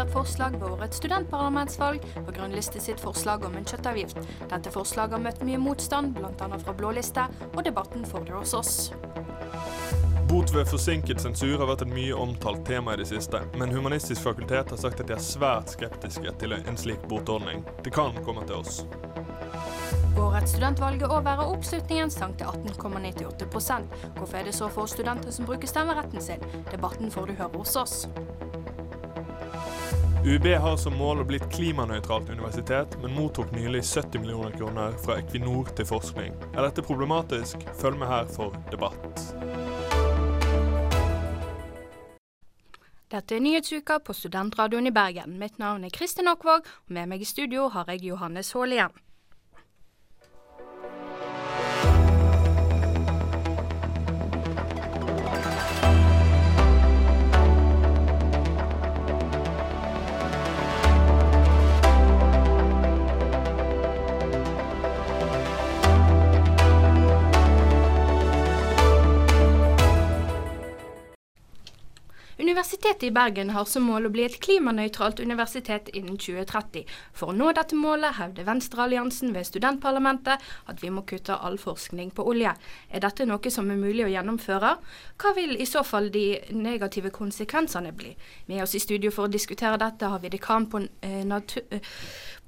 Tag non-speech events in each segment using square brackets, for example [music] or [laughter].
diskutert forslag ved årets studentparlamentsvalg på grunnliste sitt forslag om en kjøttavgift. Dette forslaget har møtt mye motstand, bl.a. fra Blå liste, og debatten får det hos oss. Bot ved forsinket sensur har vært et mye omtalt tema i det siste, men Humanistisk fakultet har sagt at de er svært skeptiske til en slik botordning. Det kan komme til oss. Årets studentvalg er over, og oppslutningen sank til 18,98 Hvorfor er det så få studenter som bruker stemmeretten sin? Debatten får du høre hos oss. UiB har som mål å bli et klimanøytralt universitet, men mottok nylig 70 millioner kroner fra Equinor til forskning. Er dette problematisk? Følg med her for debatt. Dette er Nyhetsuka på Studentradioen i Bergen. Mitt navn er Kristin Aakvåg, og med meg i studio har jeg Johannes Haalien. Universitetet i Bergen har som mål å bli et klimanøytralt universitet innen 2030. For å nå dette målet hevder Venstrealliansen ved studentparlamentet at vi må kutte all forskning på olje. Er dette noe som er mulig å gjennomføre? Hva vil i så fall de negative konsekvensene bli? Med oss i studio for å diskutere dette har vi dekan på eh, natur, eh,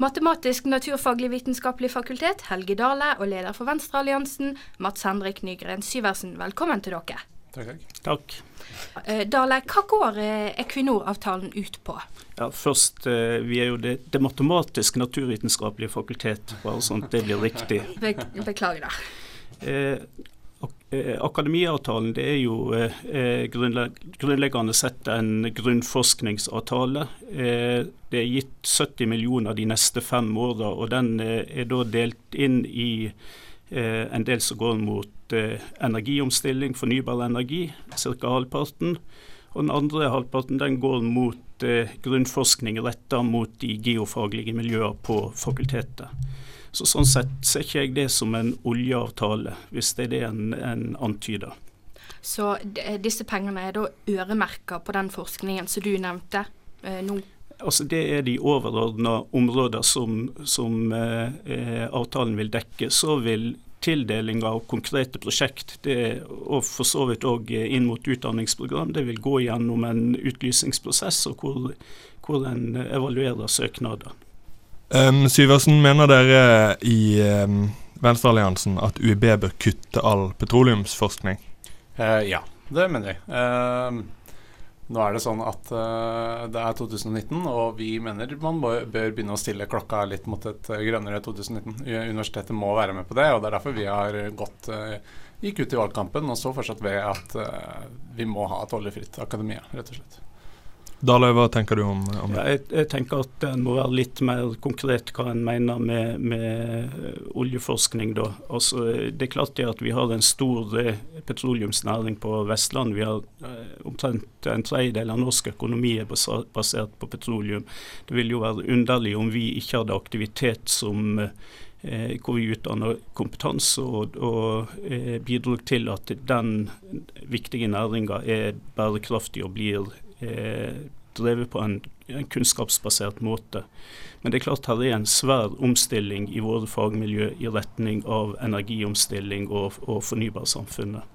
Matematisk naturfaglig vitenskapelig fakultet, Helge Dale, og leder for Venstrealliansen, Mats Hendrik Nygren Syversen. Velkommen til dere. Takk, takk. Eh, Dale, hva går eh, Equinor-avtalen ut på? Ja, først, eh, Vi er jo det, det matematisk-naturvitenskapelige fakultet, bare sånn at det blir riktig. Be beklager da. Eh, Akademiavtalen det er jo eh, grunnleggende sett en grunnforskningsavtale. Eh, det er gitt 70 millioner de neste fem åra, og den eh, er da delt inn i en del som går mot eh, energiomstilling, fornybar energi, ca. halvparten. Og den andre halvparten den går mot eh, grunnforskning retta mot de geofaglige miljøer på fakultetet. Så Sånn sett ser ikke jeg det som en oljeavtale, hvis det er det en, en antyder. Så disse pengene er da øremerka på den forskningen som du nevnte eh, nå? Altså Det er de overordna områder som, som eh, eh, avtalen vil dekke. Så vil tildeling av konkrete prosjekt, det, og for så vidt òg inn mot utdanningsprogram, det vil gå gjennom en utlysningsprosess og hvor, hvor en evaluerer søknader. Um, Syversen, mener dere i um, Venstrealliansen at UiB bør kutte all petroleumsforskning? Uh, ja, det mener jeg. Uh, nå er det sånn at uh, det er 2019, og vi mener man bør, begynne å stille klokka litt mot et uh, grønnere 2019. Universitetet må være med på det, og det er derfor vi har gått uh, gikk ut i valgkampen og så fortsatt ved at vi må ha et oljefritt akademia, rett og slett. Dale, hva tenker du om, om det? Ja, jeg, jeg, tenker at en må være litt mer konkret hva en mener med, med oljeforskning. Da. Altså, det er klart det at vi har en stor eh, petroleumsnæring på Vestland. Vi har eh, omtrent en tredjedel av norsk økonomi er basert på petroleum. Det ville jo være underlig om vi ikke hadde aktivitet som eh, hvor vi utdanner kompetanse og, og eh, bidrar til at den viktige næringa er bærekraftig og blir eh, drevet på en, en, kunnskapsbasert måte. Men det er klart her er en svær omstilling i våre fagmiljø i retning av energiomstilling og, og fornybarsamfunnet.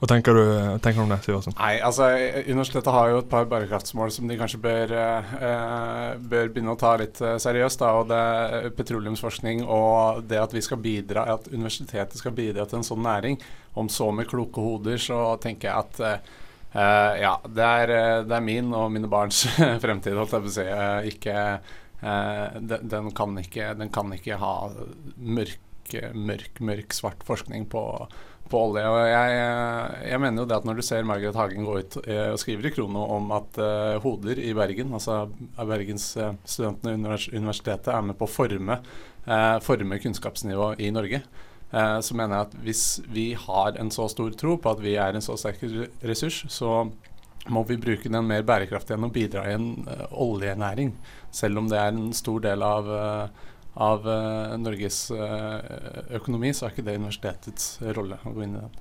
Hva tenker du, tenker du om det, Sivertsen? Nei, altså Universitetet har jo et par bærekraftsmål som de kanskje bør, eh, bør begynne å ta litt eh, seriøst. Da, og det er Petroleumsforskning og det at vi skal bidra, at universitetet skal bidra til en sånn næring. Om så med kloke hoder, så tenker jeg at eh, Uh, ja, det er, eh, det er, min og mine barns [laughs] fremtid, holdt jeg på å si. Uh, ikke, uh, den, den, kan ikke, den, kan ikke, ha mørk, mørk, mørk svart forskning på, på olje. Og jeg, jeg, mener jo det at når du ser Margaret Hagen gå ut og skriver i Krono om at hoder i Bergen, altså bergensstudentene i universitetet, er med på å forme, forme kunnskapsnivået i Norge så mener jeg at hvis vi har en så stor tro på at vi er en så sterk ressurs, så må vi bruke den mer bærekraftig enn å bidra i en uh, oljenæring. Selv om det er en stor del av, uh, av Norges økonomi, så er ikke det universitetets rolle å gå inn i den.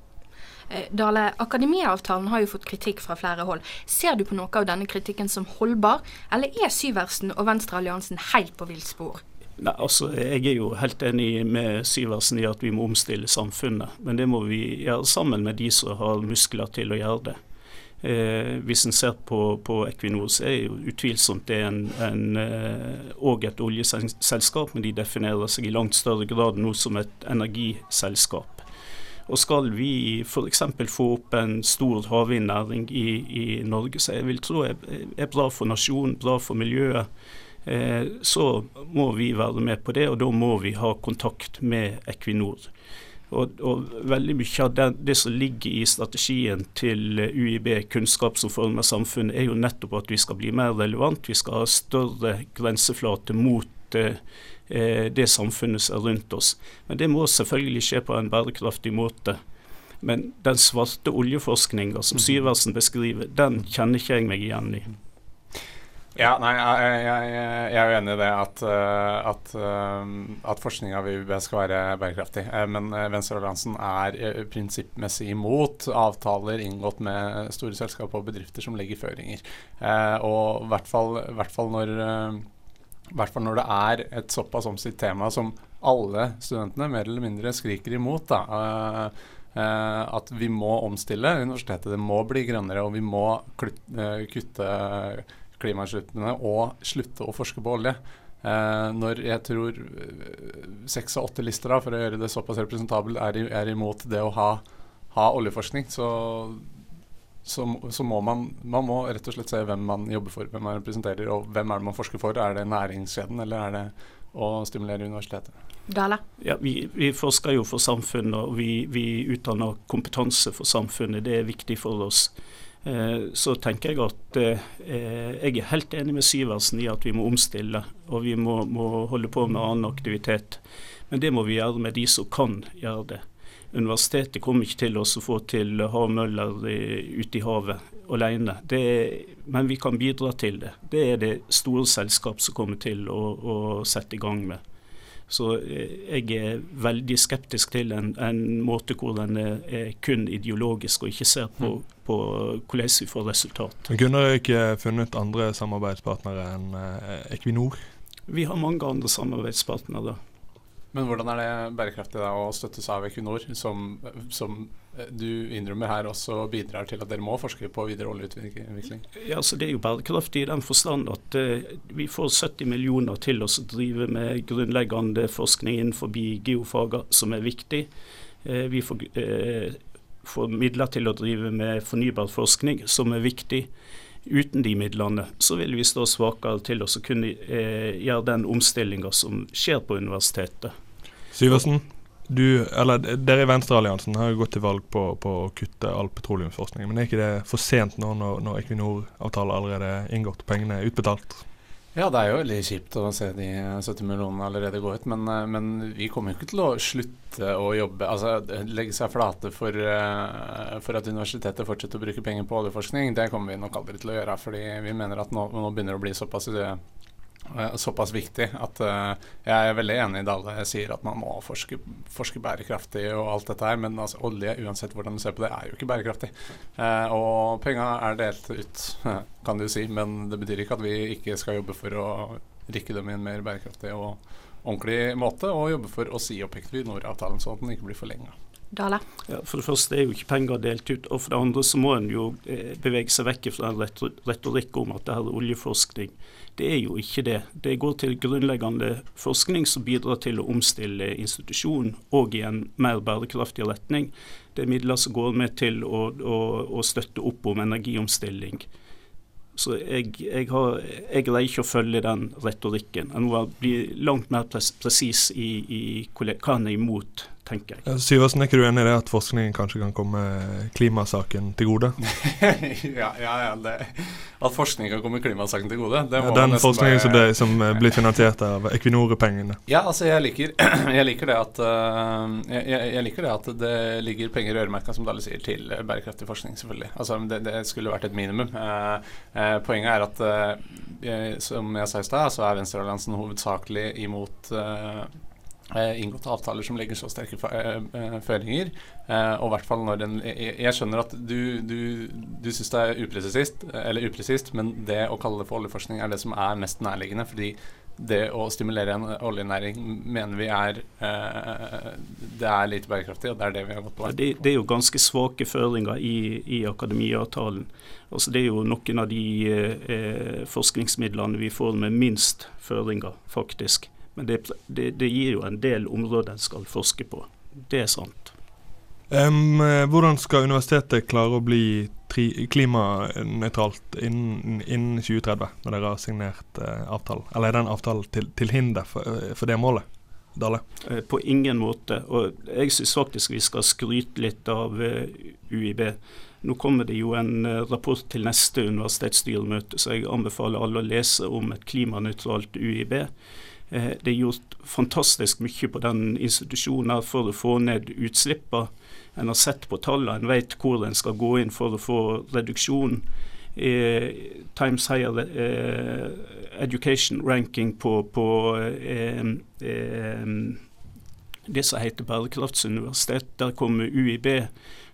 Eh, Dale, Akademiavtalen har jo fått kritikk fra flere hold. Ser du på noe av denne kritikken som holdbar, eller er Syversen og Venstrealliansen helt på villspor? Nei, altså, Jeg er jo helt enig med Syversen i at vi må omstille samfunnet. Men det må vi gjøre sammen med de som har muskler til å gjøre det. Eh, hvis en ser på, på, Equinor, så er jo utvilsomt det en, en, eh, et oljeselskap, men de definerer seg i langt større grad nå som et energiselskap. Og Skal vi f.eks. få opp en stor havvindnæring i, i, Norge, så jeg vil tro er, er bra for nasjonen, bra for miljøet, så må vi være med på det, og da må vi ha kontakt med Equinor. Og, og, veldig mye av det, det, som ligger i strategien til UiB, kunnskap som former samfunnet, er jo nettopp at vi skal bli mer relevant. Vi skal ha større grenseflate mot eh, eh, det samfunnet som er rundt oss. Men det må selvfølgelig skje på en bærekraftig måte. Men den svarte oljeforskninga som mm. Syversen beskriver, den kjenner ikke jeg meg igjen i. Ja, nei, jeg, jeg, jeg, er jo enig i det at, eh, at, eh, at forskninga ved UB skal være bærekraftig. Men men Venstrealliansen er prinsippmessig imot avtaler inngått med store selskaper og bedrifter som legger føringer. Og i hvert fall, hvert når hvert fall når det er et såpass omstridt tema som alle studentene mer eller mindre skriker imot. da, At vi må omstille universitetet. Det må bli grønnere, og vi må kutte klimautslippene og slutte å forske på olje. Eh, når jeg tror eh, seks av åtte lister, da, for å gjøre det såpass representabelt, er, er, imot det å ha, ha oljeforskning, så, så, så, må man, man må rett og slett se hvem man jobber for, hvem man representerer, og hvem er det man forsker for. Er det næringskjeden, eller er det å stimulere universitetet? Dale? Ja, vi, vi, forsker jo for samfunnet, og vi, vi utdanner kompetanse for samfunnet. Det er viktig for oss. Eh, så tenker jeg at eh, jeg er helt enig med Syversen i at vi må omstille, og vi må, må, holde på med annen aktivitet. Men det må vi gjøre med de som kan gjøre det. Universitetet kommer ikke til å få til havmøller ute i havet alene, men vi kan bidra til det. Det er det store selskap som kommer til å, å sette i gang med. Så eh, jeg er veldig skeptisk til en, en måte hvor den er, er, kun ideologisk og ikke ser på, mm. på hvordan vi får resultat. Men Kunne dere ikke funnet andre samarbeidspartnere enn eh, Equinor? Vi har mange andre samarbeidspartnere. Men hvordan er det bærekraftig da å støttes av Equinor, som, som du innrømmer her også bidrar til at dere må forske på videre oljeutvikling? Ja, så Det er jo bærekraftig i den forstand at uh, vi får 70 millioner til å drive med grunnleggende forskning innenfor geofager, som er viktig. Uh, vi får, uh, får, midler til å drive med fornybar forskning, som er viktig. Uten de midlene så vil vi stå svakere til å kunne gjøre den omstillinga som skjer på universitetet. Syversen? Du, eller Dere i Venstrealliansen har jo gått til valg på, på, å kutte all petroleumsforskning. Men er ikke det for sent nå når, når Equinor-avtalen allerede er inngått og pengene er utbetalt? Ja, det er jo veldig kjipt å se de 70 millionene allerede gå ut. Men, eh, men, vi kommer jo ikke til å slutte å jobbe, altså legge seg flate for, eh, for at universitetet fortsetter å bruke penger på oljeforskning. Det kommer vi nok aldri til å gjøre. fordi vi mener at nå, nå begynner det å bli såpass såpass viktig at uh, jeg er veldig enig i det alle sier, at man må forske, forske bærekraftig og alt dette her. Men altså, olje, uansett hvordan du ser på det, er jo ikke bærekraftig. Uh, og penga er delt ut, [laughs] kan du si. Men det betyr ikke at vi ikke skal jobbe for å rikke dem i en mer bærekraftig og ordentlig måte, og jobbe for å si opp Equinor-avtalen, sånn at den ikke blir forlenga. Dale? Ja, for det første er jo ikke penger delt ut. Og for det andre så må en jo eh, bevege seg vekk fra en retorikk om at det her er oljeforskning. Det er jo ikke det. Det går til grunnleggende forskning som bidrar til å omstille institusjonen og i en mer bærekraftig retning. Det er midler som går med til å, å, å støtte opp om energiomstilling. Så jeg, jeg, har, jeg, greier ikke å følge den retorikken. En må bli langt mer presis i, i hva en er imot tenker jeg. Syversen, er ikke du enig i det at forskningen kanskje kan komme klimasaken til gode? [laughs] ja, ja, ja det, At forskning kan komme klimasaken til gode? Ja, den forskningen som, det, som blir finansiert av Equinor-pengene. Ja, altså jeg liker, [clears throat] jeg liker, det at uh, jeg, jeg, liker det at det ligger penger øremerka, som Dalle sier, til bærekraftig forskning, selvfølgelig. Altså det, det skulle vært et minimum. Uh, poenget er at, som jeg sa i stad, så er Venstrealliansen hovedsakelig imot eh, inngått avtaler som legger så sterke føringer. og i hvert fall når en jeg, skjønner at du, du, du syns det er upresist, eller upresist, men det å kalle det for oljeforskning er det som er mest nærliggende. fordi det å stimulere en oljenæring mener vi er eh, det er lite bærekraftig, og det er det vi har gått på. Det, det, er jo ganske svake føringer i, i akademiavtalen. Altså det er jo noen av de eh, forskningsmidlene vi får med minst føringer, faktisk. Men det, det, det gir jo en del områder en skal forske på. Det er sant. Um, hvordan skal universitetet klare å bli klimanøytralt innen, innen, 2030, når dere har signert uh, avtalen? Eller er den avtalen til, til hinder for, uh, for, det målet? Dale? Uh, på ingen måte. Og jeg syns faktisk vi skal skryte litt av UiB. Nå kommer det jo en rapport til neste universitetsstyremøte, så jeg anbefaler alle å lese om et klimanøytralt UiB. Det er gjort fantastisk mye på den institusjonen for å få ned utslippene en har sett på tallene, en vet hvor en skal gå inn for å få reduksjon. Eh, Times Higher eh, Education Ranking på, på eh, eh, det som heter bærekraftsuniversitet. Der kommer UiB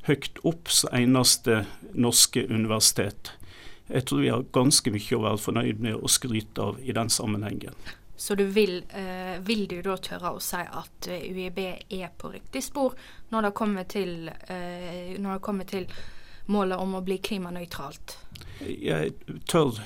høyt opp som eneste norske universitet. Jeg tror vi har ganske mye å være fornøyd med å skryte av i den sammenhengen. Så du vil, eh, vil, du da tørre å si at eh, UiB er på riktig spor når det kommer til, eh, det kommer til målet om å bli klimanøytralt? Jeg tør.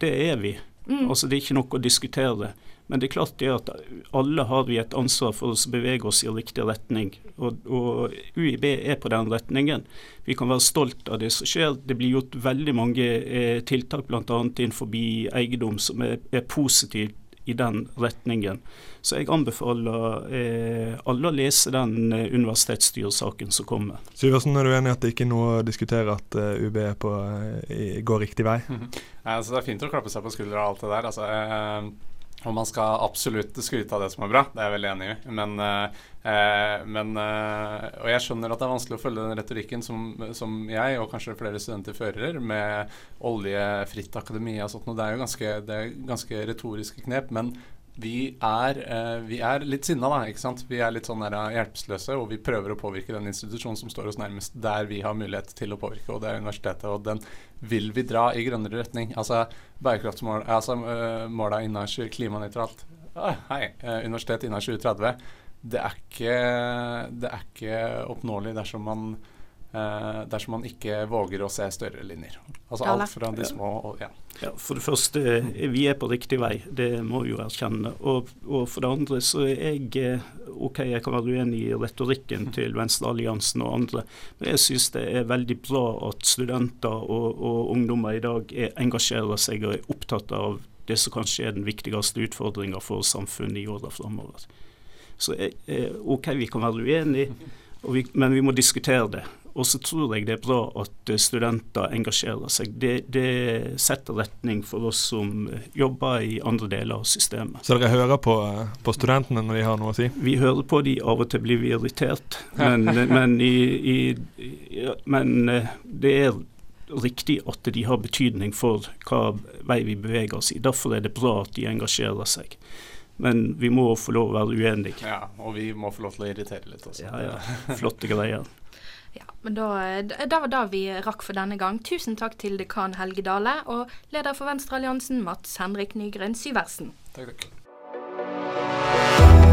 Det er vi. Mm. Altså Det er ikke noe å diskutere. Men det er klart det at alle har vi et ansvar for å bevege oss i riktig retning. Og, og, UiB er på den retningen. Vi kan være stolt av det som skjer. Det blir gjort veldig mange eh, tiltak bl.a. innenfor eiendom som er, er positivt i den retningen. Så jeg anbefaler eh, alle å lese den eh, universitetsstyresaken som kommer. Syversen, er du enig i at det ikke er noe å diskutere at uh, UB på, uh, går riktig vei? [laughs] Ja, altså, det er fint å klappe seg på skuldra og alt det der. Altså, eh, og man skal absolutt skryte av det som er bra, det er jeg veldig enig i. Men, eh, men eh, Og jeg skjønner at det er vanskelig å følge den retorikken som, som jeg og kanskje flere studenter fører, med oljefritt akademi og sånt. Og det er jo ganske, det er ganske retoriske knep. Men vi er, eh, vi er, litt sinna, da. ikke sant? Vi er litt sånn der, eh, hjelpeløse, og vi prøver å påvirke den institusjonen som står oss nærmest der vi har mulighet til å påvirke, og det er universitetet. Og den vil vi dra i grønnere retning. Altså bærekraftsmål, altså måla innen klimanøytralt. Ah, hei, universitet innen 2030. Det er ikke, det er ikke oppnåelig dersom man Uh, dersom man ikke våger å se større linjer. Altså alt fra de små og ja. ja. For det første, eh, vi er på riktig vei, det må vi jo erkjenne. Og, og for det andre så er jeg eh, OK, jeg kan være uenig i retorikken til Venstrealliansen og andre, men jeg synes det er veldig bra at studenter og, og ungdommer i dag er, engasjerer seg og er opptatt av det som kanskje er den viktigste utfordringa for samfunnet i åra framover. Så OK, vi kan være uenige, vi, men vi må diskutere det. Og så tror jeg det er bra at eh, studenter engasjerer seg. Det, det, setter retning for oss som eh, jobber i andre deler av systemet. Så dere hører på, eh, på studentene når de har noe å si? Vi hører på de, av og til blir vi irritert. [laughs] Men, men, i, i, ja, men det er riktig at de har betydning for hva vei vi beveger oss i. Derfor er det bra at de engasjerer seg. Men vi må få lov å være uenige. Ja, og vi må få lov til å irritere litt også. Ja, ja. Flotte greier. Men da, da var det vi rakk for denne gang. Tusen takk til dekan Helge Dale og leder for Venstrealliansen Mats Henrik Nygren Syversen. Takk, takk.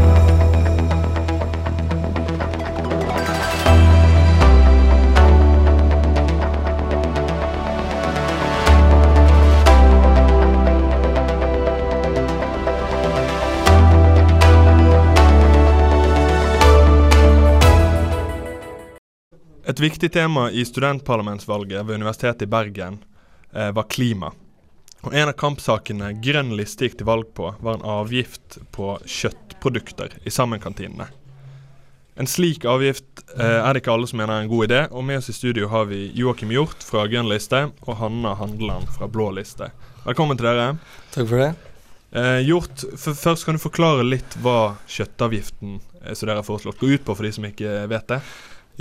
Et viktig tema i studentparlamentsvalget ved Universitetet i Bergen eh, var klima. Og En av kampsakene Grønn liste gikk til valg på, var en avgift på kjøttprodukter i sammenkantinene. En slik avgift eh, er det ikke alle som mener er en god idé, og med oss i studio har vi Joakim Hjort fra Grønn liste og Hanna Handeland fra Blå liste. Velkommen til dere. Takk for det. Eh, Hjort, først kan du forklare litt hva kjøttavgiften eh, som dere har foreslått går ut på, for de som ikke vet det?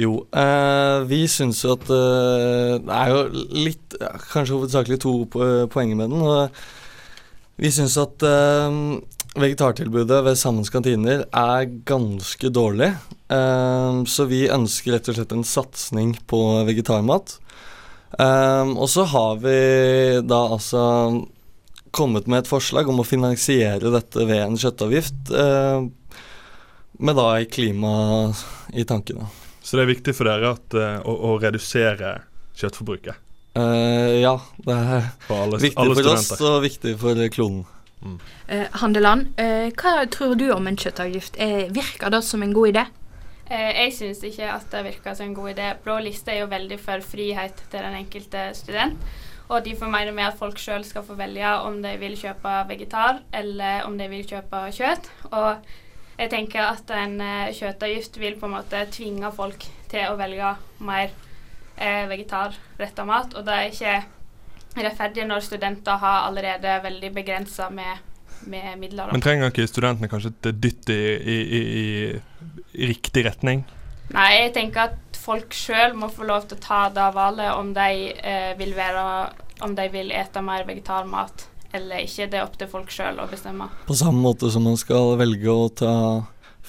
Jo, eh, vi syns jo at eh, Det er jo litt Kanskje hovedsakelig to poenger med den. Og vi syns at eh, vegetartilbudet ved Sammens kantiner er ganske dårlig. Um, så vi ønsker rett og slett en satsing på vegetarmat. Um, og så har vi da altså kommet med et forslag om å finansiere dette ved en kjøttavgift. Uh, med da klima i tankene. Så det er viktig for dere at, uh, å, å, redusere kjøttforbruket? Uh, ja, det er alle, viktig alle for oss og viktig for klonen. Mm. Uh, Handeland, hva tror du om en kjøttavgift? virker det som en god idé? jeg syns ikke at det virker som en god idé. Blå liste er jo veldig for frihet til den enkelte student. Og de får mener med at folk sjøl skal få velge om de vil kjøpe vegetar eller om de vil kjøpe kjøtt. Og jeg tenker at en uh, kjøttavgift vil på en måte tvinge folk til å velge mer uh, vegetarretta mat. Og det er ikke rettferdig når studenter har allerede veldig begrensa med, med, midler. Men trenger ikke studentene kanskje et dytt i, i, i, i, riktig retning? Nei, jeg tenker at folk sjøl må få lov til å ta det valget om de uh, vil være om de vil ete mer vegetarmat eller ikke. Det er opp til folk sjøl å bestemme. På samme måte som man skal velge å ta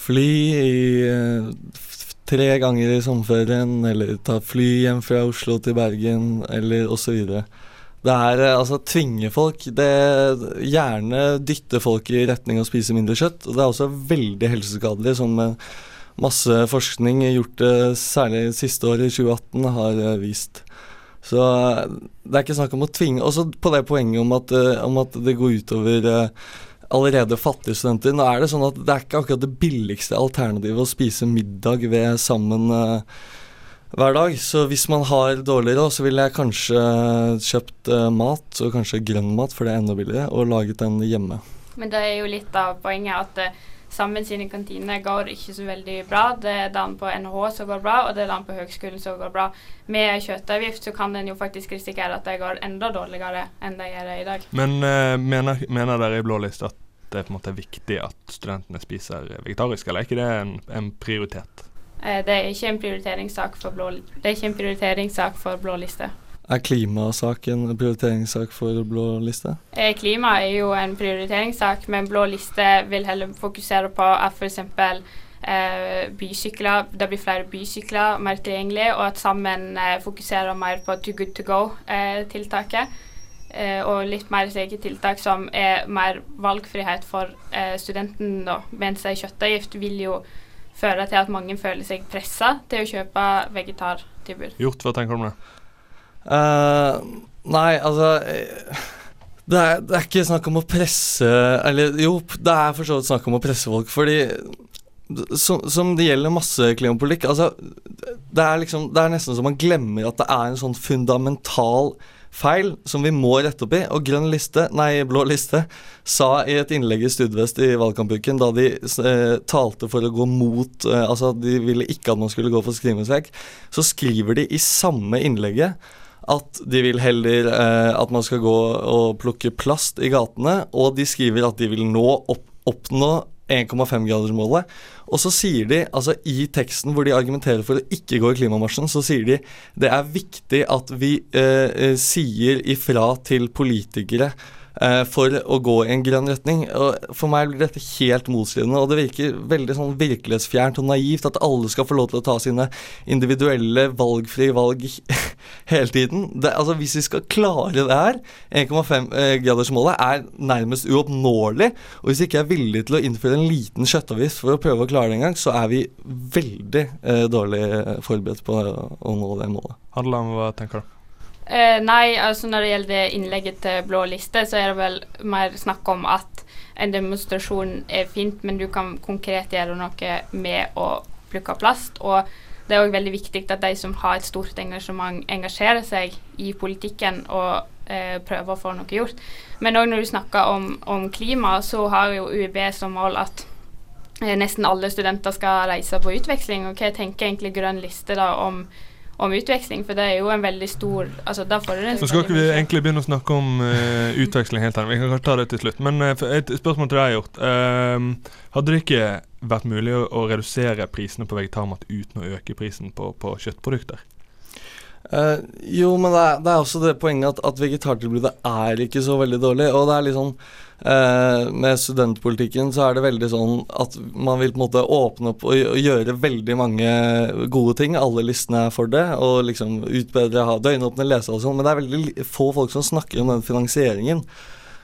fly i eh, tre ganger i sommerferien, eller ta fly hjem fra Oslo til Bergen, eller osv. Det er eh, altså tvinge folk. Det gjerne dytte folk i retning av å spise mindre kjøtt. Og det er også veldig helseskadelig, som masse forskning gjort særlig siste året, i 2018, har eh, vist. Så det er ikke snakk om å tvinge Også på det poenget om at, uh, om at det går utover uh, allerede fattige studenter. Nå er det sånn at det er ikke akkurat det billigste alternativet å spise middag ved sammen hver dag. Så hvis man har dårlig råd, så ville jeg kanskje kjøpt mat, og kanskje grønn mat, for det er enda billigere, og laget den hjemme. Men det er jo litt av poenget at Sammen sine kantiner går ikke så veldig bra. Det er den på NHH som går bra, og det er den på høgskolen som går bra. Med kjøttavgift så kan en jo faktisk risikere at de går enda dårligere enn de gjør i dag. Men uh, mener, mener, dere i Blå liste at det er på en måte viktig at studentene spiser vegetarisk, eller er ikke det en, en prioritet? Uh, det er ikke en prioriteringssak for blå, det er ikke en prioriteringssak for blå liste. Er klimasak en prioriteringssak for blå liste? Eh, klima er jo en prioriteringssak, men blå liste vil heller fokusere på at f.eks. Eh, bysykler, det blir flere bysykler mer tilgjengelig, og at sammen eh, fokuserer mer på Too Good To Go-tiltaket. Eh, og litt mer slike tiltak som er mer valgfrihet for eh, studenten, da. Mens ei kjøttavgift vil jo føre til at mange føler seg pressa til å kjøpe vegetartilbud. Gjort, hva tenker du om det? Uh, nei, altså det er, det er, ikke snakk om å presse Eller jo, det er for så vidt snakk om å presse folk, fordi som, som, det gjelder masse klimapolitikk altså, det, er liksom, det er nesten som man glemmer at det er en sånn fundamental feil som vi må rette opp i. Og Grønn liste, nei, Blå liste sa i et innlegg i Studvest i valgkampuken, da de eh, talte for å gå mot eh, Altså, de ville ikke at man skulle gå for skrivemestreik, så skriver de i samme innlegget at de vil heller eh, at man skal gå og plukke plast i gatene, og de skriver at de vil nå opp, oppnå 1,5-gradersmålet. Og så sier de, altså i teksten hvor de argumenterer for å ikke gå i klimamarsjen, så sier de det er viktig at vi eh, eh sier ifra til politikere for å gå i en grønn retning. Og for meg blir dette helt motstridende, og det virker veldig sånn virkelighetsfjernt og naivt at alle skal få lov til å ta sine individuelle valgfrie valg [laughs] hele tiden. Det, altså Hvis vi skal klare det her, 1,5-gradersmålet eh, er nærmest uoppnåelig. Og hvis vi ikke er villige til å innføre en liten kjøttavgift for å prøve å klare det en gang, så er vi veldig eh, dårlig forberedt på å nå det målet. Hadeland, hva tenker du? Eh, nei, altså når det gjelder innlegget til Blå liste, så er det vel mer snakk om at en demonstrasjon er fint, men du kan konkret gjøre noe med å plukke plast. Og det er òg veldig viktig at de som har et stort engasjement, engasjerer seg i politikken og eh, prøver å få noe gjort. Men òg når du snakker om, om, klima, så har jo UiB som mål at eh, nesten alle studenter skal reise på utveksling. Og hva tenker egentlig Grønn liste da om om utveksling, for det er jo en veldig stor altså da får Så skal ikke vi egentlig begynne å snakke om uh, utveksling helt ennå. Vi kan ta det til slutt. Men uh, et spørsmål til deg, Hjort. Uh, hadde det ikke vært mulig å, å, redusere prisene på vegetarmat uten å øke prisen på, på kjøttprodukter? Uh, jo, men det er, det er, også det poenget at, at vegetartilbudet er ikke så veldig dårlig. Og det er litt Eh, med studentpolitikken så er det veldig sånn at man vil på en måte åpne opp og, gjøre veldig mange gode ting. Alle listene er for det, og liksom utbedre, ha døgnåpne lesere og sånn. Men det er veldig få folk som snakker om den finansieringen.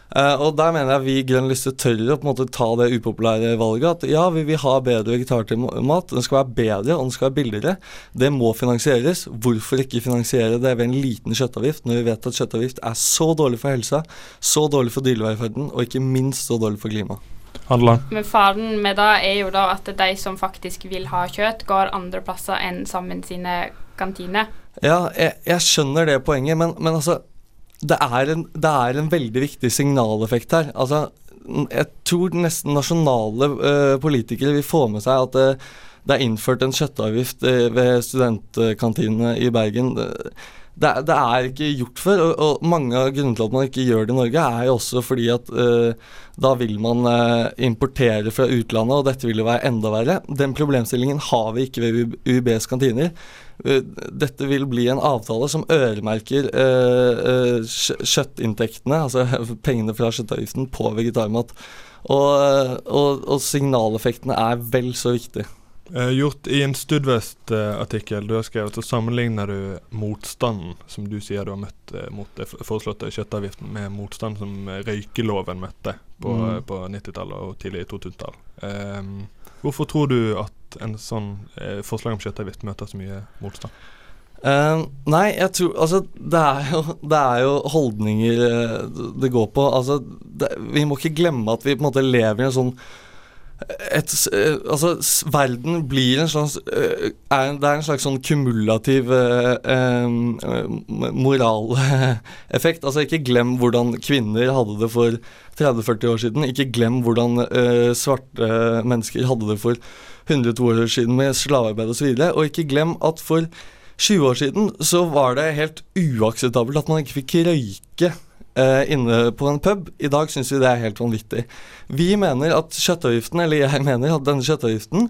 Uh, og der mener jeg vi i Grønn liste tør å på en måte ta det upopulære valget. At ja, vi vil ha bedre vegetarmat. Den skal være bedre, og den skal være billigere. Det må finansieres. Hvorfor ikke finansiere det ved en liten kjøttavgift, når vi vet at kjøttavgift er så dårlig for helsa, så dårlig for dyrevelferden, og ikke minst så dårlig for klimaet. Men faren med det er jo da at de som faktisk vil ha kjøtt, går andre plasser enn sammen sine kantiner. Ja, jeg, jeg skjønner det poenget, men, men altså det er, en, det er en veldig viktig signaleffekt her. Altså, jeg tror nesten nasjonale uh, politikere vil få med seg at uh, det er innført en kjøttavgift uh, ved studentkantinene i Bergen. Det, det, er ikke gjort før, og, og, mange av grunnene til at man ikke gjør det i Norge, er jo også fordi at da vil man importere fra utlandet, og dette vil jo være enda verre. Den problemstillingen har vi ikke ved UiBs kantiner. Eh, dette vil bli en avtale som øremerker eh, kjøttinntektene, altså [laughs] pengene fra kjøttavgiften, på vegetarmat. Og, og, og signaleffektene er vel så viktig. Eh, gjort I en Studvest-artikkel du har skrevet, så sammenligner du motstanden som du sier du har møtt mot den foreslåtte kjøttavgiften, med motstand som røykeloven møtte på, mm. på 90-tallet og tidlig 2000-tall. Eh, hvorfor tror du at en sånn eh, forslag om kjøttavgift møter så mye motstand? Uh, nei, jeg tror Altså, det er jo, det er jo holdninger uh, det går på. Altså, det, vi må ikke glemme at vi på en måte lever i en sånn et, uh, altså, verden blir en slags er, Det er en slags sånn kumulativ moraleffekt. altså, ikke glem hvordan kvinner hadde det for 30-40 år siden. Ikke glem hvordan svarte mennesker hadde det for 102 år siden med slavearbeid osv. Og, så og ikke glem at for 20 år siden så var det helt uakseptabelt at man ikke fikk røyke eh, inne på en pub. I dag syns vi det er helt vanvittig. Vi mener at kjøttavgiften, eller jeg mener at denne kjøttavgiften,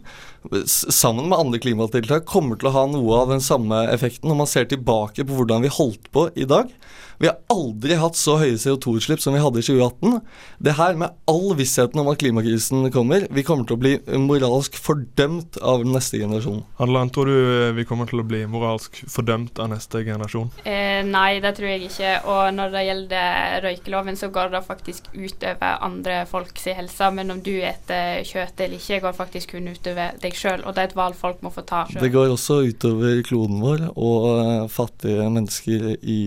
sammen med andre klimatiltak, kommer til å ha noe av den samme effekten når man ser tilbake på hvordan vi holdt på i dag. Vi har aldri hatt så høye CO2-utslipp som vi hadde i 2018. Det her med all vissheten om at klimakrisen kommer, vi kommer til å bli moralsk fordømt av neste generasjon. Handeland, tror du eh, vi kommer til å bli moralsk fordømt av neste generasjon? Eh, nei, det tror jeg ikke. Og når det gjelder røykeloven, så går det faktisk utover andre folks helse. Men om du spiser kjøtt eller ikke, går faktisk kun utover deg sjøl. Og det er et valg folk må få ta sjøl. Det går også utover kloden vår og uh, fattige mennesker i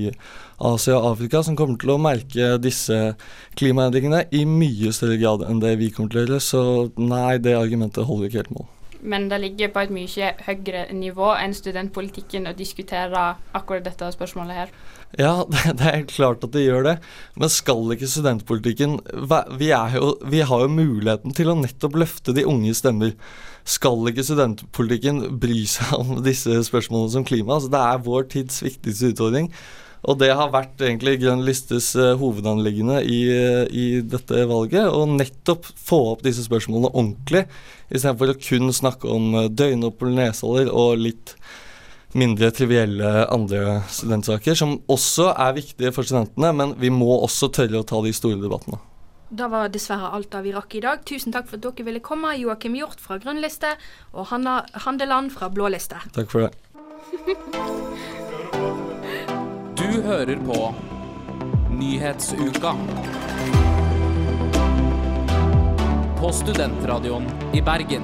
Asia og Afrika som kommer til å merke disse klimaendringene i mye større grad enn det vi kommer til å gjøre. Så nei, det argumentet holder ikke helt mål. Men det ligger på et mye høyere nivå enn studentpolitikken å diskutere akkurat dette spørsmålet her. Ja, [laughs] det er klart at det gjør det. Men skal ikke studentpolitikken vi, jo, vi har jo muligheten til å nettopp løfte de unge stemmer. Skal ikke studentpolitikken bry seg om disse spørsmålene som klima? Altså, det er vår tids viktigste utfordring. Og det har vært egentlig Grønn listes uh, hovedanliggende i, uh, i, dette valget. Å nettopp få opp disse spørsmålene ordentlig, istedenfor å kun snakke om uh, døgnopphold, neshaller og litt mindre trivielle andre studentsaker, som også er viktige for studentene, men vi må også tørre å ta de store debattene. Da var dessverre alt av vi rakk i dag. Tusen takk for at dere ville komme, Joakim Hjort fra Grønn liste og Hanna Handeland fra Blå liste. Takk for det. [laughs] Du hører på Nyhetsuka. På Studentradioen i Bergen.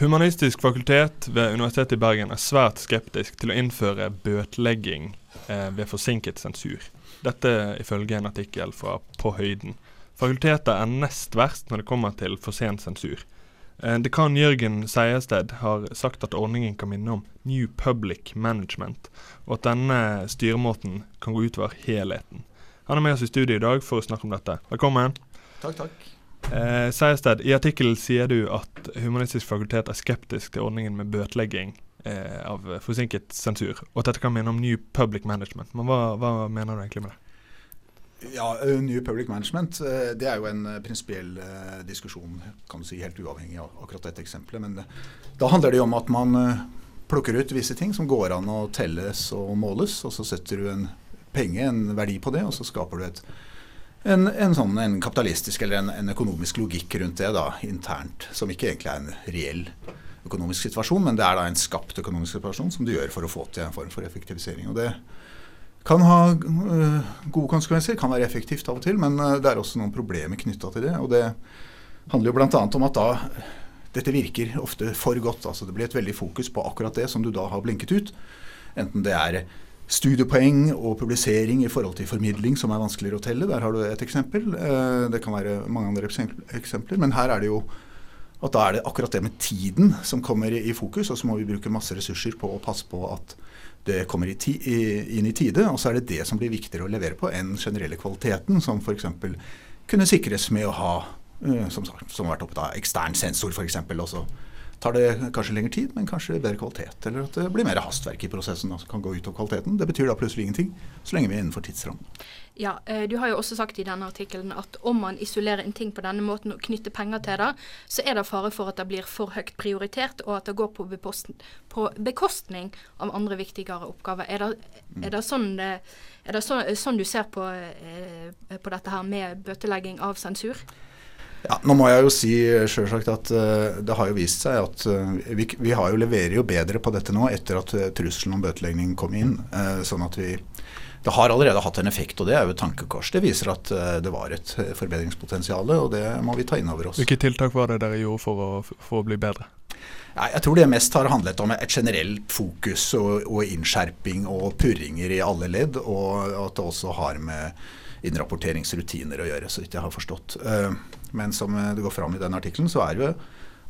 Humanistisk fakultet ved Universitetet i Bergen er svært skeptisk til å innføre bøtelegging eh, ved forsinket sensur. Dette ifølge en artikkel fra På høyden. Fakultetet er nest verst når det kommer til for sen sensur. Eh, dekan Jørgen Seiersted har sagt at ordningen kan minne om New Public Management, og at denne styremåten kan gå utover helheten. Han er med oss i studio i dag for å snakke om dette. Velkommen. Takk, takk. Eh, Seiersted, i artikkelen sier du at Humanistisk fakultet er skeptisk til ordningen med bøtelegging eh, av forsinket sensur, og at dette kan minne om New Public Management. Men hva, hva mener du egentlig med det? Ja, eh, New Public Management eh, det er jo en eh, prinsipiell diskusjon, kan du si, helt uavhengig av akkurat dette eksempelet. Men da handler det jo om at man plukker ut visse ting som går an å telles og måles, og så setter du en penge, en verdi på det, og så skaper du et, en, en, sånn, en kapitalistisk eller en, en, økonomisk logikk rundt det da, internt, som ikke egentlig er en reell økonomisk situasjon, men det er da en skapt økonomisk situasjon som du gjør for å få til en form for effektivisering. og det kan ha uh, gode konsekvenser, kan være effektivt av og til, men uh, det er også noen problemer knytta til det. og Det handler jo bl.a. om at da dette virker ofte for godt. altså Det blir et veldig fokus på akkurat det som du da har blinket ut. Enten det er studiepoeng og publisering i forhold til formidling som er vanskeligere å telle. Der har du et eksempel. Uh, det kan være mange andre eksempler. Men her er det jo at da er det akkurat det med tiden som kommer i fokus, og så må vi bruke masse ressurser på å passe på at det kommer i ti, i, inn i tide. Og så er det det som blir viktigere å levere på enn generelle kvaliteten, som f.eks. kunne sikres med å ha uh, som, som har vært oppe da, ekstern sensor f.eks. Og så tar det kanskje lengre tid, men kanskje bedre kvalitet. Eller at det blir mer hastverk i prosessen som kan gå ut av kvaliteten. Det betyr da plutselig ingenting, så lenge vi er innenfor tidsrammen. Ja, eh, Du har jo også sagt i denne artikkelen at om man isolerer en ting på denne måten og knytter penger til det, så er det fare for at det blir for høyt prioritert, og at det går på, bekostning av andre viktigere oppgaver. Er det, er det, sånn, er det så, sånn, du ser på, eh, på, dette her med bøtelegging av sensur? Ja, nå må jeg jo si selvsagt at uh, det har jo vist seg at uh, vi, vi jo, leverer jo bedre på dette nå etter at trusselen om bøtelegging kom inn. sånn at vi det har allerede hatt en effekt, og det er jo et tankekors. Det viser at det var et forbedringspotensial, og det må vi ta inn over oss. Hvilke tiltak var det dere gjorde for å, for å bli bedre? Ja, jeg tror det mest har handlet om et generelt fokus og, og, innskjerping og purringer i alle ledd, og at det også har med innrapporteringsrutiner å gjøre, så vidt jeg har forstått. Men som det går fram i den artikkelen, så er jo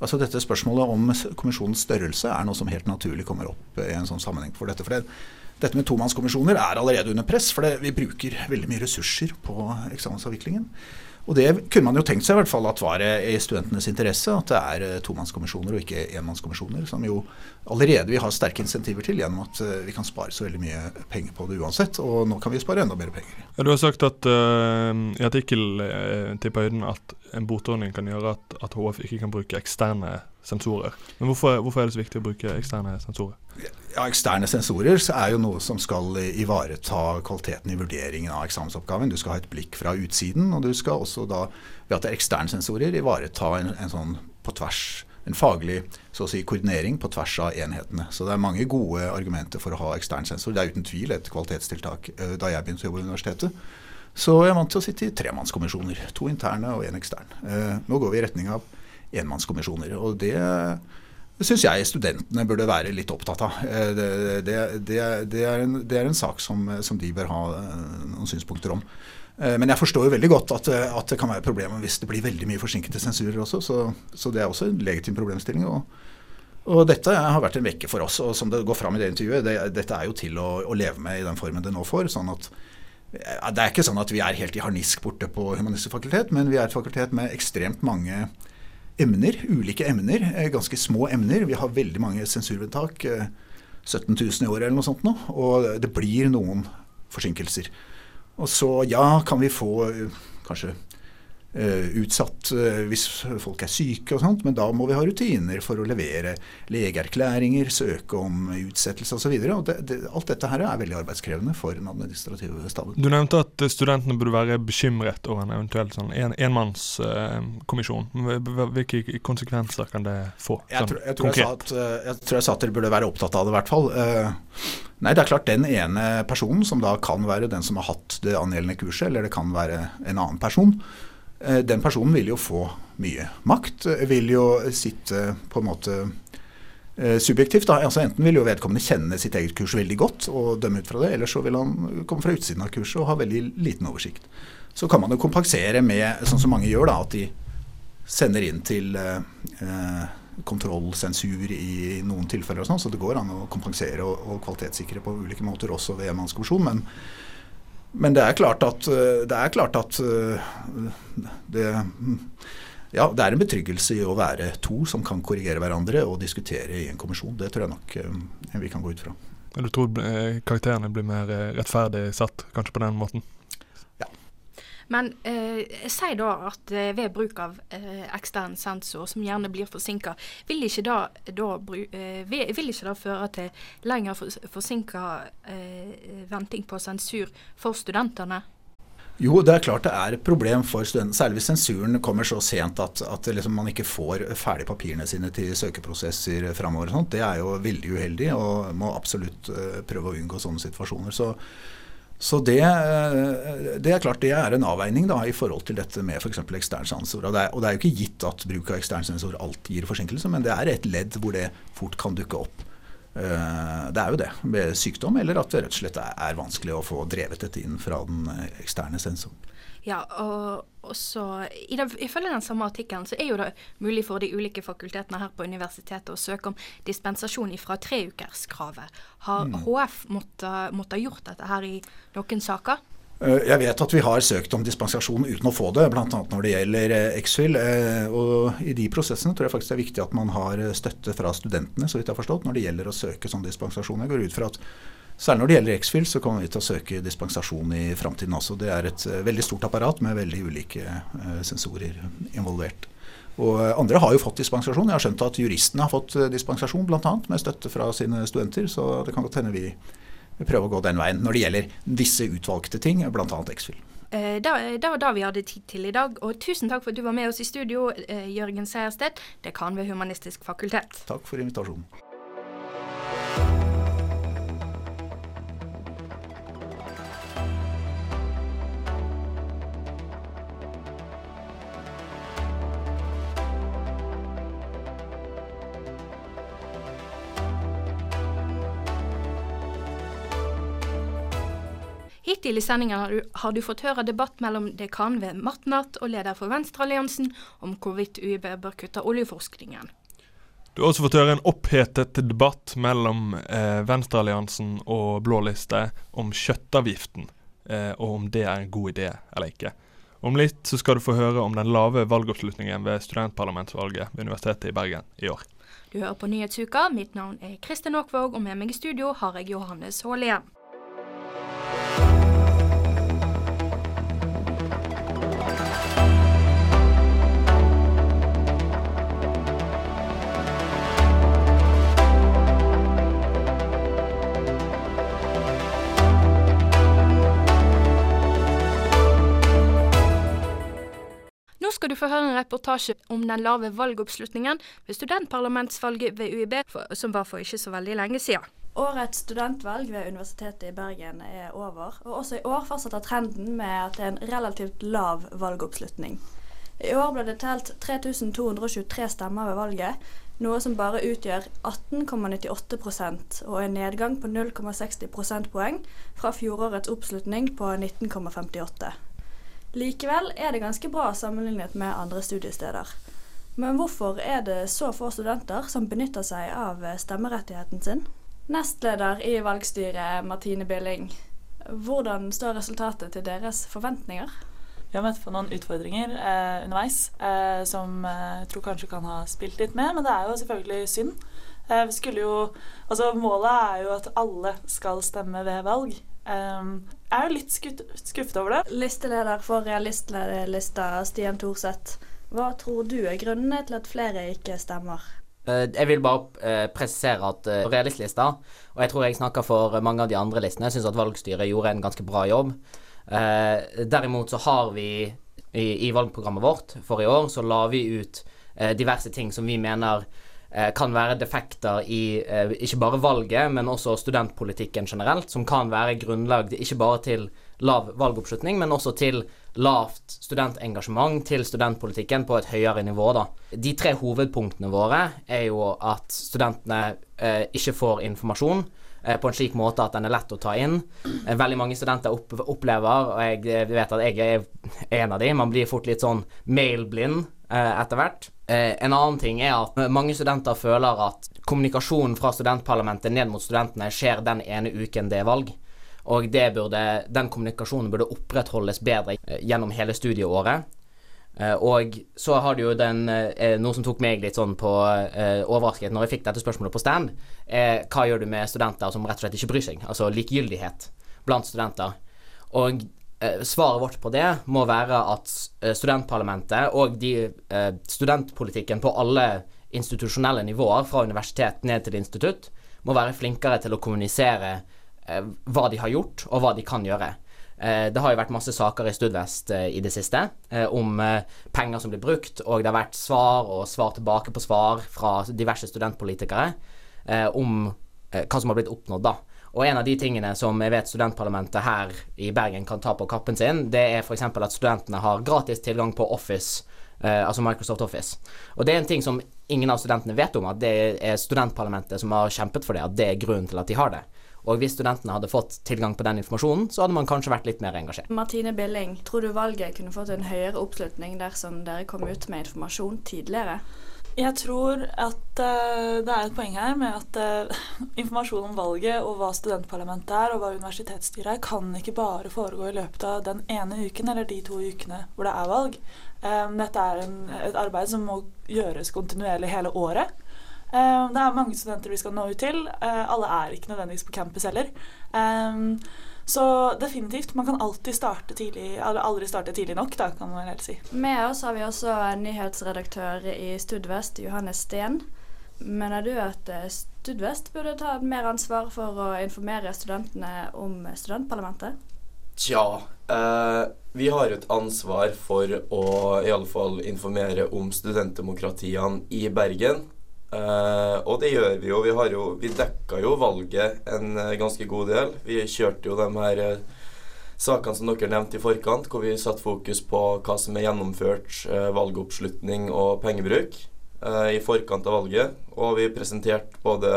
altså dette spørsmålet om kommisjonens størrelse er noe som helt naturlig kommer opp i en sånn sammenheng for dette. for det dette med tomannskommisjoner er allerede under press, for det, vi bruker veldig mye ressurser på eksamensavviklingen. Og det kunne man jo tenkt seg i hvert fall at var i studentenes interesse, at det er eh, tomannskommisjoner og ikke enmannskommisjoner, som jo allerede vi har sterke insentiver til gjennom at eh, vi kan spare så veldig mye penger på det uansett. Og nå kan vi spare enda mer penger. Ja, du har sagt at uh, i artikkel til Høyden at en botordning kan gjøre at, at HF ikke kan bruke eksterne sensorer. Men hvorfor, hvorfor, er det så viktig å bruke eksterne sensorer? Ja, Eksterne sensorer er jo noe som skal ivareta kvaliteten i vurderingen av eksamensoppgaven. Du skal ha et blikk fra utsiden, og du skal også da, ved at det er eksterne sensorer, ivareta en, en sånn på tvers en faglig si, koordinering på tvers av enhetene. Så det er mange gode argumenter for å ha ekstern sensor. Det er uten tvil et kvalitetstiltak. Eh, da jeg begynte å jobbe i universitetet, så jeg vant til å sitte i tremannskommisjoner. To interne og én ekstern. Eh, nå går vi i retning av enmannskommisjoner. Og det syns jeg studentene burde være litt opptatt av. Eh, det, det, det, det er, en, er, en, sak som, som, de bør ha eh, noen synspunkter om. Eh, men jeg forstår jo veldig godt at, at det kan være problemer hvis det blir veldig mye forsinkede sensurer også. Så, så det er også en legitim problemstilling. Og, og, dette har vært en vekke for oss. Og som det går fram i det intervjuet, dette er jo til å, å, leve med i den formen det nå får. sånn at det er ikke sånn at vi er helt i harnisk borte på Humanistisk fakultet, men vi er et fakultet med ekstremt mange emner, ulike emner, eh, ganske små emner. Vi har veldig mange sensurvedtak, 17 eh, 000 i året eller noe sånt nå, og det blir noen forsinkelser. Og så ja, kan vi få eh, kanskje utsatt uh, hvis folk er syke og sånt, men da må vi ha rutiner for å levere legeerklæringer, søke om utsettelse osv. Det, det, alt dette her er veldig arbeidskrevende for den administrative staben. Du nevnte at studentene burde være bekymret over en eventuell sånn en, enmannskommisjon. Hvilke konsekvenser kan det få? Sånn, jeg, tror, jeg, tror jeg, at, jeg, tror jeg, sa at, dere burde være opptatt av det, i hvert fall. nei, det er klart den ene personen, som da kan være den som har hatt det angjeldende kurset, eller det kan være en annen person, Eh, den personen vil jo få mye makt. Eh, vil jo sitte på en måte eh, subjektivt. Da. Altså Enten vil jo vedkommende kjenne sitt eget kurs veldig godt og dømme ut fra det, eller så vil han komme fra utsiden av kurset og ha veldig liten oversikt. Så kan man jo kompensere med, sånn som mange gjør, da, at de sender inn til eh, kontrollsensur i noen tilfeller og sånn. Så det går an å kompensere og, og kvalitetssikre på ulike måter også ved enmannskommisjon. Men men det er klart at, eh, det, er klart at eh, det, ja, det er en betryggelse i å være to som kan korrigere hverandre og diskutere i en kommisjon. Det tror jeg nok eh, vi kan gå ut fra. Du tror karakterene blir mer rettferdig satt kanskje på den måten? Men eh, si da at eh, ved bruk av eh, ekstern sensor, som gjerne blir forsinka, vil ikke da, eh, vil ikke det føre til lenger forsinka eh, venting på sensur for studentene? Jo, det er klart det er et problem for studentene, særlig hvis sensuren kommer så sent at, at liksom man ikke får ferdig papirene sine til søkeprosesser framover. Det er jo veldig uheldig og må absolutt uh, prøve å unngå sånne situasjoner. Så, så det, uh, det, er klart det er en avveining da, i forhold til dette med f.eks. ekstern sensor. Og det, er, og det er jo ikke gitt at bruk av ekstern sensor alltid gir forsinkelse, men det er et ledd hvor det fort kan dukke opp. Eh, det er jo det, med sykdom, eller at det rett og slett er vanskelig å få drevet dette inn fra den eh, eksterne sensoren. Ja, og også, Ifølge den samme artikkelen så er jo det mulig for de ulike fakultetene her på universitetet å søke om dispensasjon fra treukerskravet. Har mm. HF måttet, måtte gjort dette her i noen saker? Eh, jeg vet at vi har søkt om dispensasjon uten å få det, bl.a. når det gjelder X-Fill. Eh, og I de prosessene tror jeg faktisk det er viktig at man har støtte fra studentene, så vidt jeg har forstått, når det gjelder å søke sånn dispensasjon. Jeg går ut fra at Særlig når det gjelder X-Fill, så kommer vi til å søke dispensasjon i framtiden også. Det er et eh, veldig stort apparat med veldig ulike sensorer involvert. Og andre har jo fått dispensasjon. Jeg har skjønt at juristene har fått dispensasjon, bl.a. med støtte fra sine studenter. Så det kan godt hende vi prøver å gå den veien når det gjelder visse utvalgte ting, bl.a. X-Fill. Eh, det var det vi hadde tid til i dag. Og tusen takk for at du var med oss i studio, eh, Jørgen Sejersted, dekan ved Humanistisk fakultet. Takk for invitasjonen. Hittil i sendingen har du, har du fått høre debatt mellom dekan ved Matnat og leder for Venstrealliansen om hvorvidt UiB bør kutte oljeforskningen. Du har også fått høre en opphetet debatt mellom eh, Venstrealliansen og Blå liste om kjøttavgiften, eh, og om det er en god idé eller ikke. Om litt så skal du få høre om den lave valgoppslutningen ved studentparlamentsvalget ved Universitetet i Bergen i år. Du hører på Nyhetsuka. Mitt navn er Kristin Aakvåg, og med meg i studio har jeg Johannes Haalien. Skal du få høre en reportasje om den lave valgoppslutningen ved studentparlamentsvalget ved UiB, som var for ikke så veldig lenge siden. Årets studentvalg ved Universitetet i Bergen er over, og også i år fortsetter trenden med at det er en relativt lav valgoppslutning. I år ble det telt 3223 stemmer ved valget, noe som bare utgjør 18,98% og en nedgang på 0,60 prosentpoeng fra fjorårets oppslutning på 19,58. Likevel er det ganske bra sammenlignet med andre studiesteder. Men hvorfor er det så få studenter som benytter seg av stemmerettigheten sin? Nestleder i valgstyret, Martine Billing. Hvordan står resultatet til deres forventninger? Vi har møtt på noen utfordringer eh, underveis eh, som eh, jeg tror kanskje kan ha spilt litt med, men det er jo selvfølgelig synd. Eh, jo, altså Målet er jo at alle skal stemme ved valg. Um, jeg er jo litt skuffet over det. Listeleder for realistlista, Stian Thorseth. Hva tror du er grunnene til at flere ikke stemmer? Uh, jeg vil bare uh, presisere at uh, realistlista, og jeg tror jeg snakker for mange av de andre listene, syns at valgstyret gjorde en ganske bra jobb. derimot så har vi i, i, valgprogrammet vårt for i år, så la vi ut diverse ting som vi mener Eh, kan være defekter i eh, ikke bare valget, men også studentpolitikken generelt, som kan være grunnlag ikke bare til lav valgoppslutning, men også til lavt studentengasjement til studentpolitikken på et høyere nivå. Da. De tre hovedpunktene våre er jo at studentene eh, ikke får informasjon eh, på en slik måte at den er lett å ta inn. Eh, veldig mange studenter opp, opplever, og jeg vet at jeg er en av de, man blir fort litt sånn mailblind eh, etter hvert. Eh, en annen ting er at mange studenter føler at kommunikasjonen fra studentparlamentet ned mot studentene skjer den ene uken det er valg. Og burde, den kommunikasjonen burde opprettholdes bedre eh, gjennom hele studieåret. Eh, og så har du jo den, noe som tok meg litt sånn på overrasket når jeg fikk dette spørsmålet på stand. hva gjør du med studenter som rett og slett ikke bryr seg? Altså likegyldighet blant studenter. Og svaret vårt på det må være at eh, studentparlamentet og de eh, studentpolitikken på alle institusjonelle nivåer, fra universitet ned til institutt, må være flinkere til å kommunisere eh, hva de har gjort, og hva de kan gjøre. Eh, det har jo vært masse saker i Studvest eh, i det siste eh, om penger som blir brukt, og det har vært svar og svar tilbake på svar fra diverse studentpolitikere om hva som har blitt oppnådd, da. Og en av de tingene som jeg vet studentparlamentet her i Bergen kan ta på kappen sin, det er f.eks. at studentene har gratis tilgang på Office, altså Microsoft Office. Og det er en ting som ingen av studentene vet om, at det er studentparlamentet som har kjempet for det, at det er grunnen til at de har det. Og hvis studentene hadde fått tilgang på den informasjonen, så hadde man kanskje vært litt mer engasjert. Martine Billing, tror du valget kunne fått en høyere oppslutning dersom dere kom ut med informasjon tidligere? Jeg tror at uh, det er et poeng her med at uh, [laughs] informasjon om valget og hva studentparlamentet er og hva universitetsstyret er, kan ikke bare foregå i løpet av den ene uken eller de to ukene hvor det er valg. Um, dette er en, et arbeid som må gjøres kontinuerlig hele året. Um, det er mange studenter vi skal nå ut til. Uh, alle er ikke nødvendigvis på campus heller. Eh, så definitivt. Man kan alltid starte tidlig, eller aldri starte tidlig nok, da, kan man helt si. Med oss har vi også nyhetsredaktør i Studvest, Johannes Steen. Mener du at Studvest burde ta mer ansvar for å informere studentene om studentparlamentet? Tja, eh, vi har et ansvar for å i alle fall informere om studentdemokratiene i Bergen. Uh, og det gjør vi jo. Vi, har jo, vi dekka jo valget en uh, ganske god del. Vi kjørte jo de her uh, sakene som dere nevnte i forkant, hvor vi satte fokus på hva som er gjennomført, valgoppslutning og pengebruk i forkant av valget. Og vi presenterte både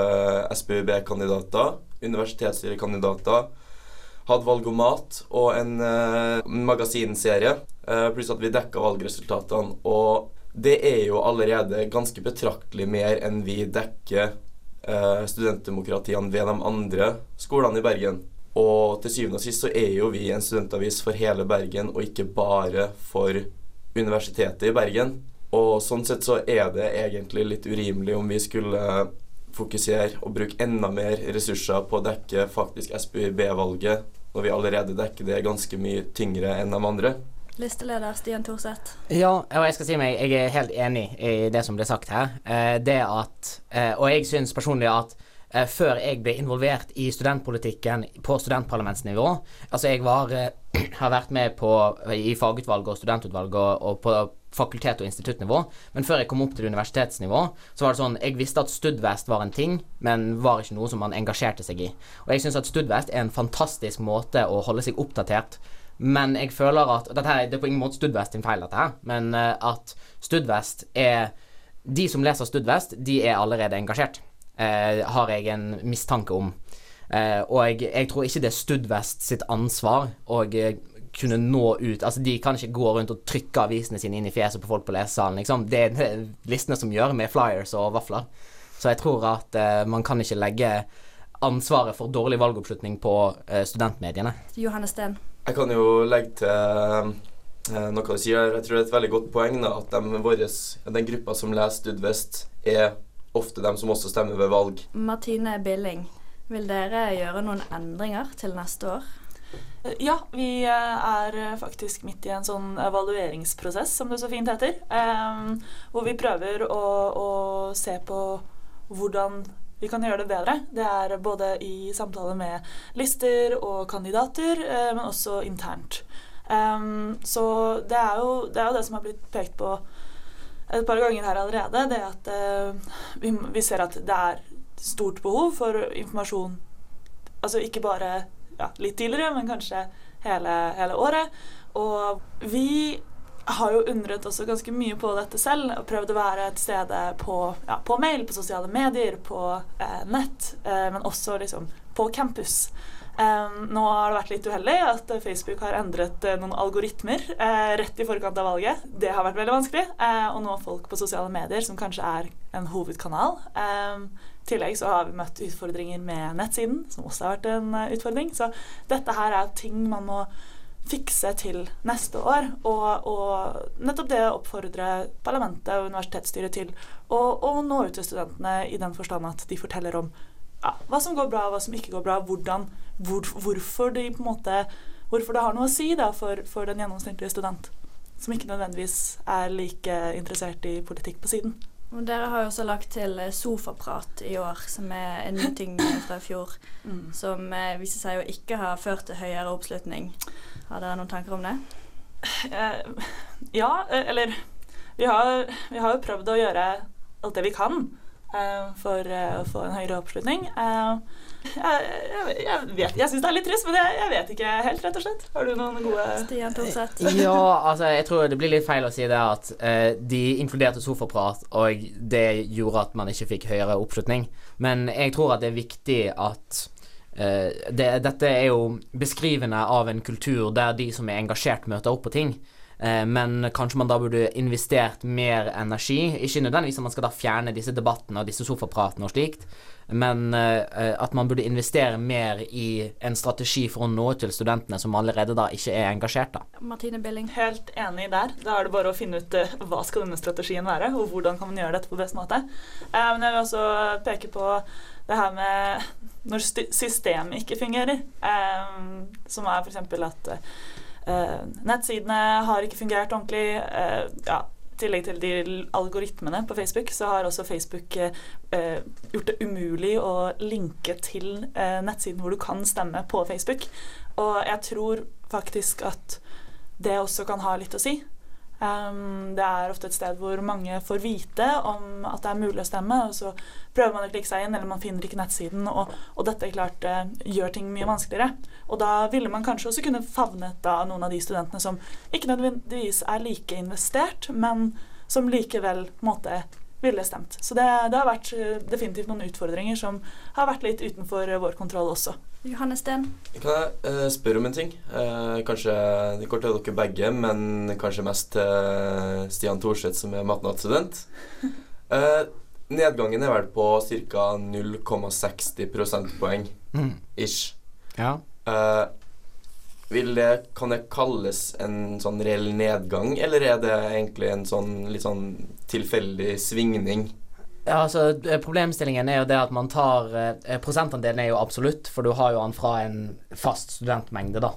SPUB-kandidater, universitetsstyrekandidater, hadde valgomat og en magasinserie. pluss at vi dekka valgresultatene. og det er jo allerede ganske betraktelig mer enn vi dekker eh, studentdemokratiene ved de andre skolene i Bergen. Og til syvende og sist så er jo vi en studentavis for hele Bergen, og ikke bare for Universitetet i Bergen. Og sånn sett så er det egentlig litt urimelig om vi skulle fokusere og bruke enda mer ressurser på å dekke faktisk SPUB-valget, når vi allerede dekker det ganske mye tyngre enn de andre. Listeleder Stian Thorseth. Ja, og jeg skal si meg, jeg er helt enig i det som ble sagt her. Eh, det at eh, Og jeg syns personlig at eh, før jeg ble involvert i studentpolitikken på studentparlamentsnivå Altså, jeg var, [clears throat] har vært med på, i fagutvalg og studentutvalg og, og på fakultet- og instituttnivå, men før jeg kom opp til universitetsnivå, så var det sånn Jeg visste at Studvest var en ting, men var ikke noe som man engasjerte seg i. Og jeg syns at Studvest er en fantastisk måte å holde seg oppdatert men jeg føler at dette her, Det er på ingen måte Studvest sin feil, dette her, men uh, at Studvest er De som leser Studvest, de er allerede engasjert, uh, har jeg en mistanke om. Uh, og jeg, jeg, tror ikke det er Studvest sitt ansvar å kunne nå ut Altså, de kan ikke gå rundt og trykke avisene sine inn i fjeset på folk på lesesalen, liksom. Det er listene som gjør, med flyers og vafler. Så jeg tror at man kan ikke legge ansvaret for dårlig valgoppslutning på studentmediene. Johannes Steen. Jeg kan jo legge til eh, noe du sier. Jeg tror det er et veldig godt poeng da, at de, våres, den gruppa som leser Studvest, er ofte dem som også stemmer ved valg. Martine Billing, vil dere gjøre noen endringer til neste år? Ja, vi eh, er faktisk midt i en sånn evalueringsprosess, som det så fint heter. Hvor vi prøver å, å se på hvordan vi kan gjøre det bedre. Det er både i samtale med lister og kandidater, eh, men også internt. Um, så det er, jo, det er, jo, det som har blitt pekt på et par ganger her allerede, det at uh, vi, vi, ser at det er stort behov for informasjon. Altså ikke bare ja, litt tidligere, men kanskje hele, hele året. Og vi har jo undret også ganske mye på dette selv og prøvd å være et sted på, ja, på mail, på sosiale medier, på eh, nett, eh, men også liksom på campus. Eh, nå har det vært litt uheldig at Facebook har endret uh, noen algoritmer uh, rett i forkant av valget. Det har vært veldig vanskelig å nå folk på sosiale medier, som kanskje er en hovedkanal. I tillegg så har vi møtt utfordringer med nettsiden, som også har vært en utfordring. Så dette her er ting man må fikse til neste år. Og, og nettopp det å oppfordre parlamentet og universitetsstyret til å, å, nå ut til studentene i den forstand at de forteller om ja, hva som går bra, hva som ikke går bra, hvordan, hvor, hvorfor de måte hvorfor det har noe å si da, for, for den gjennomsnittlige student, som ikke nødvendigvis er like interessert i politikk på siden. Og dere har jo også lagt til eh, sofaprat i år, som er en ny ting fra i fjor. Mm. Som eh, viser seg å ikke ha ført til høyere oppslutning. Har dere noen tanker om det? Eh, [laughs] ja, eh, eller vi har, vi har jo prøvd å gjøre alt det vi kan eh, for å få en høyere oppslutning. Eh, jeg, jeg, jeg, vet, jeg syns det er litt trist, men jeg, jeg vet ikke helt, rett og slett. Har du noen gode Stian Thorseth? Ja, altså jeg tror det blir litt feil å si det at eh, de inkluderte sofaprat, og det gjorde at man ikke fikk høyere oppslutning. Men jeg tror at det er viktig at eh, det, Dette er jo beskrivende av en kultur der de som er engasjert, møter opp på ting. Eh, men kanskje man da burde investert mer energi. Ikke nødvendigvis at man skal da fjerne disse debattene og disse sofapratene og slikt, men eh, at man burde investere mer i en strategi for å nå ut til studentene som allerede da ikke er engasjert. da. Martine Billing. Helt enig der. Da er det bare å finne ut eh, hva skal denne strategien være, og hvordan kan man gjøre dette på best måte. Eh, men jeg vil også peke på det her med når systemet ikke fungerer. Som er f.eks. at nettsidene har ikke fungert ordentlig. Eh, ja, I tillegg til de algoritmene på Facebook, så har også Facebook eh, eh, gjort det umulig å linke til eh, nettsiden hvor du kan stemme på Facebook. Og jeg tror faktisk at det også kan ha litt å si. Um, det er ofte et sted hvor mange får vite om at det er mulig å stemme, og så prøver man å klikke seg inn, eller man finner ikke nettsiden, og, og dette klart eh, gjør ting mye vanskeligere. Og da ville man kanskje også kunne favnet da noen av de studentene som ikke nødvendigvis er like investert, men som likevel på ville stemt. Så det, det har vært eh, definitivt noen utfordringer som har vært litt utenfor vår kontroll også. Johannes Steen. Kan jeg uh, spørre om en ting? Uh, kanskje det går til dere begge, men kanskje mest til Stian Thorseth, som er matnattstudent. Uh, [laughs] nedgangen er vel på ca. 0,60 prosentpoeng Mm. ish. Ja. Uh, vil det, kan det kalles en sånn reell nedgang, eller er det egentlig en sånn litt sånn tilfeldig svingning? Ja, altså eh, Problemstillingen er jo det at man tar eh, Prosentandelen er jo absolutt, for du har jo den fra en fast studentmengde, da.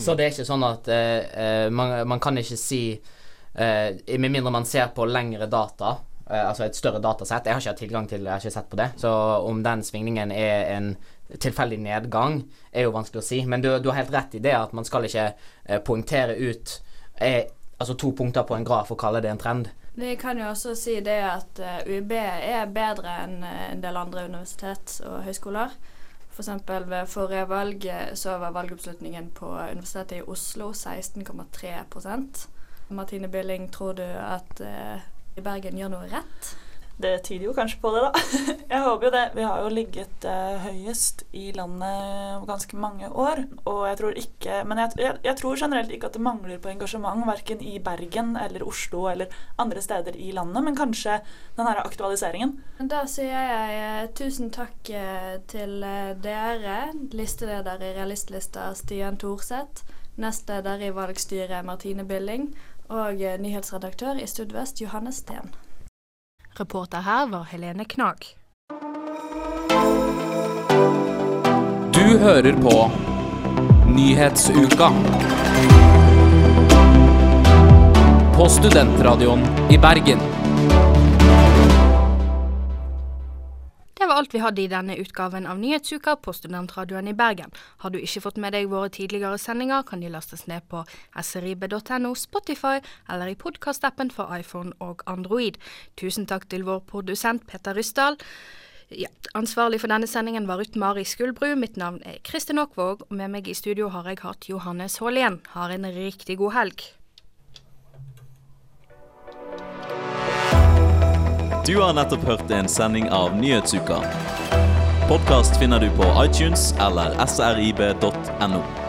Så det er ikke sånn at eh, eh, man, man kan ikke si eh, Med mindre man ser på lengre data, eh, altså et større datasett Jeg har ikke hatt tilgang til Jeg har ikke sett på det. Så om den svingningen er en tilfeldig nedgang, er jo vanskelig å si. Men du, du har helt rett i det at man skal ikke eh, poengtere ut eh, altså to punkter på en graf og kalle det en trend. Vi kan jo også si det at eh, UiB er bedre enn eh, en del andre universitet og høyskoler. F.eks. ved forrige valg eh, så var valgoppslutningen på Universitetet i Oslo 16,3 Martine Billing, tror du at i Bergen gjør noe rett? Det tyder jo kanskje på det, da. [laughs] Jeg håper jo det. Vi har jo ligget eh, høyest i landet ganske mange år. Og jeg tror ikke Men jeg, jeg, jeg tror generelt ikke at det mangler på engasjement, verken i Bergen eller Oslo eller andre steder i landet, men kanskje den her aktualiseringen. Da sier jeg eh, tusen takk eh, til eh, dere, listeleder i Realistlista Stian Thorseth, nestleder i valgstyret Martine Billing og nyhetsredaktør i Studvest Johannes Steen. Reporter her var Helene Knag. Du hører på Nyhetsuka. På Studentradioen i Bergen. Var alt vi hadde i denne utgaven av Nyhetsuka på Studentradioen i Bergen. Har du ikke fått med deg våre tidligere sendinger, kan de lastes ned på srib.no, Spotify eller i podkastappen for iPhone og Android. Tusen takk til vår produsent Peter Ryssdal. Ja, ansvarlig for denne sendingen var Ruth Mari Skuldbru. Mitt navn er Kristin Aakvåg, og med meg i studio har jeg hatt Johannes Haalien. Har en riktig god helg. Du har nettopp hørt en sending av Nyhetsuka. Podkast finner du på iTunes eller srib.no.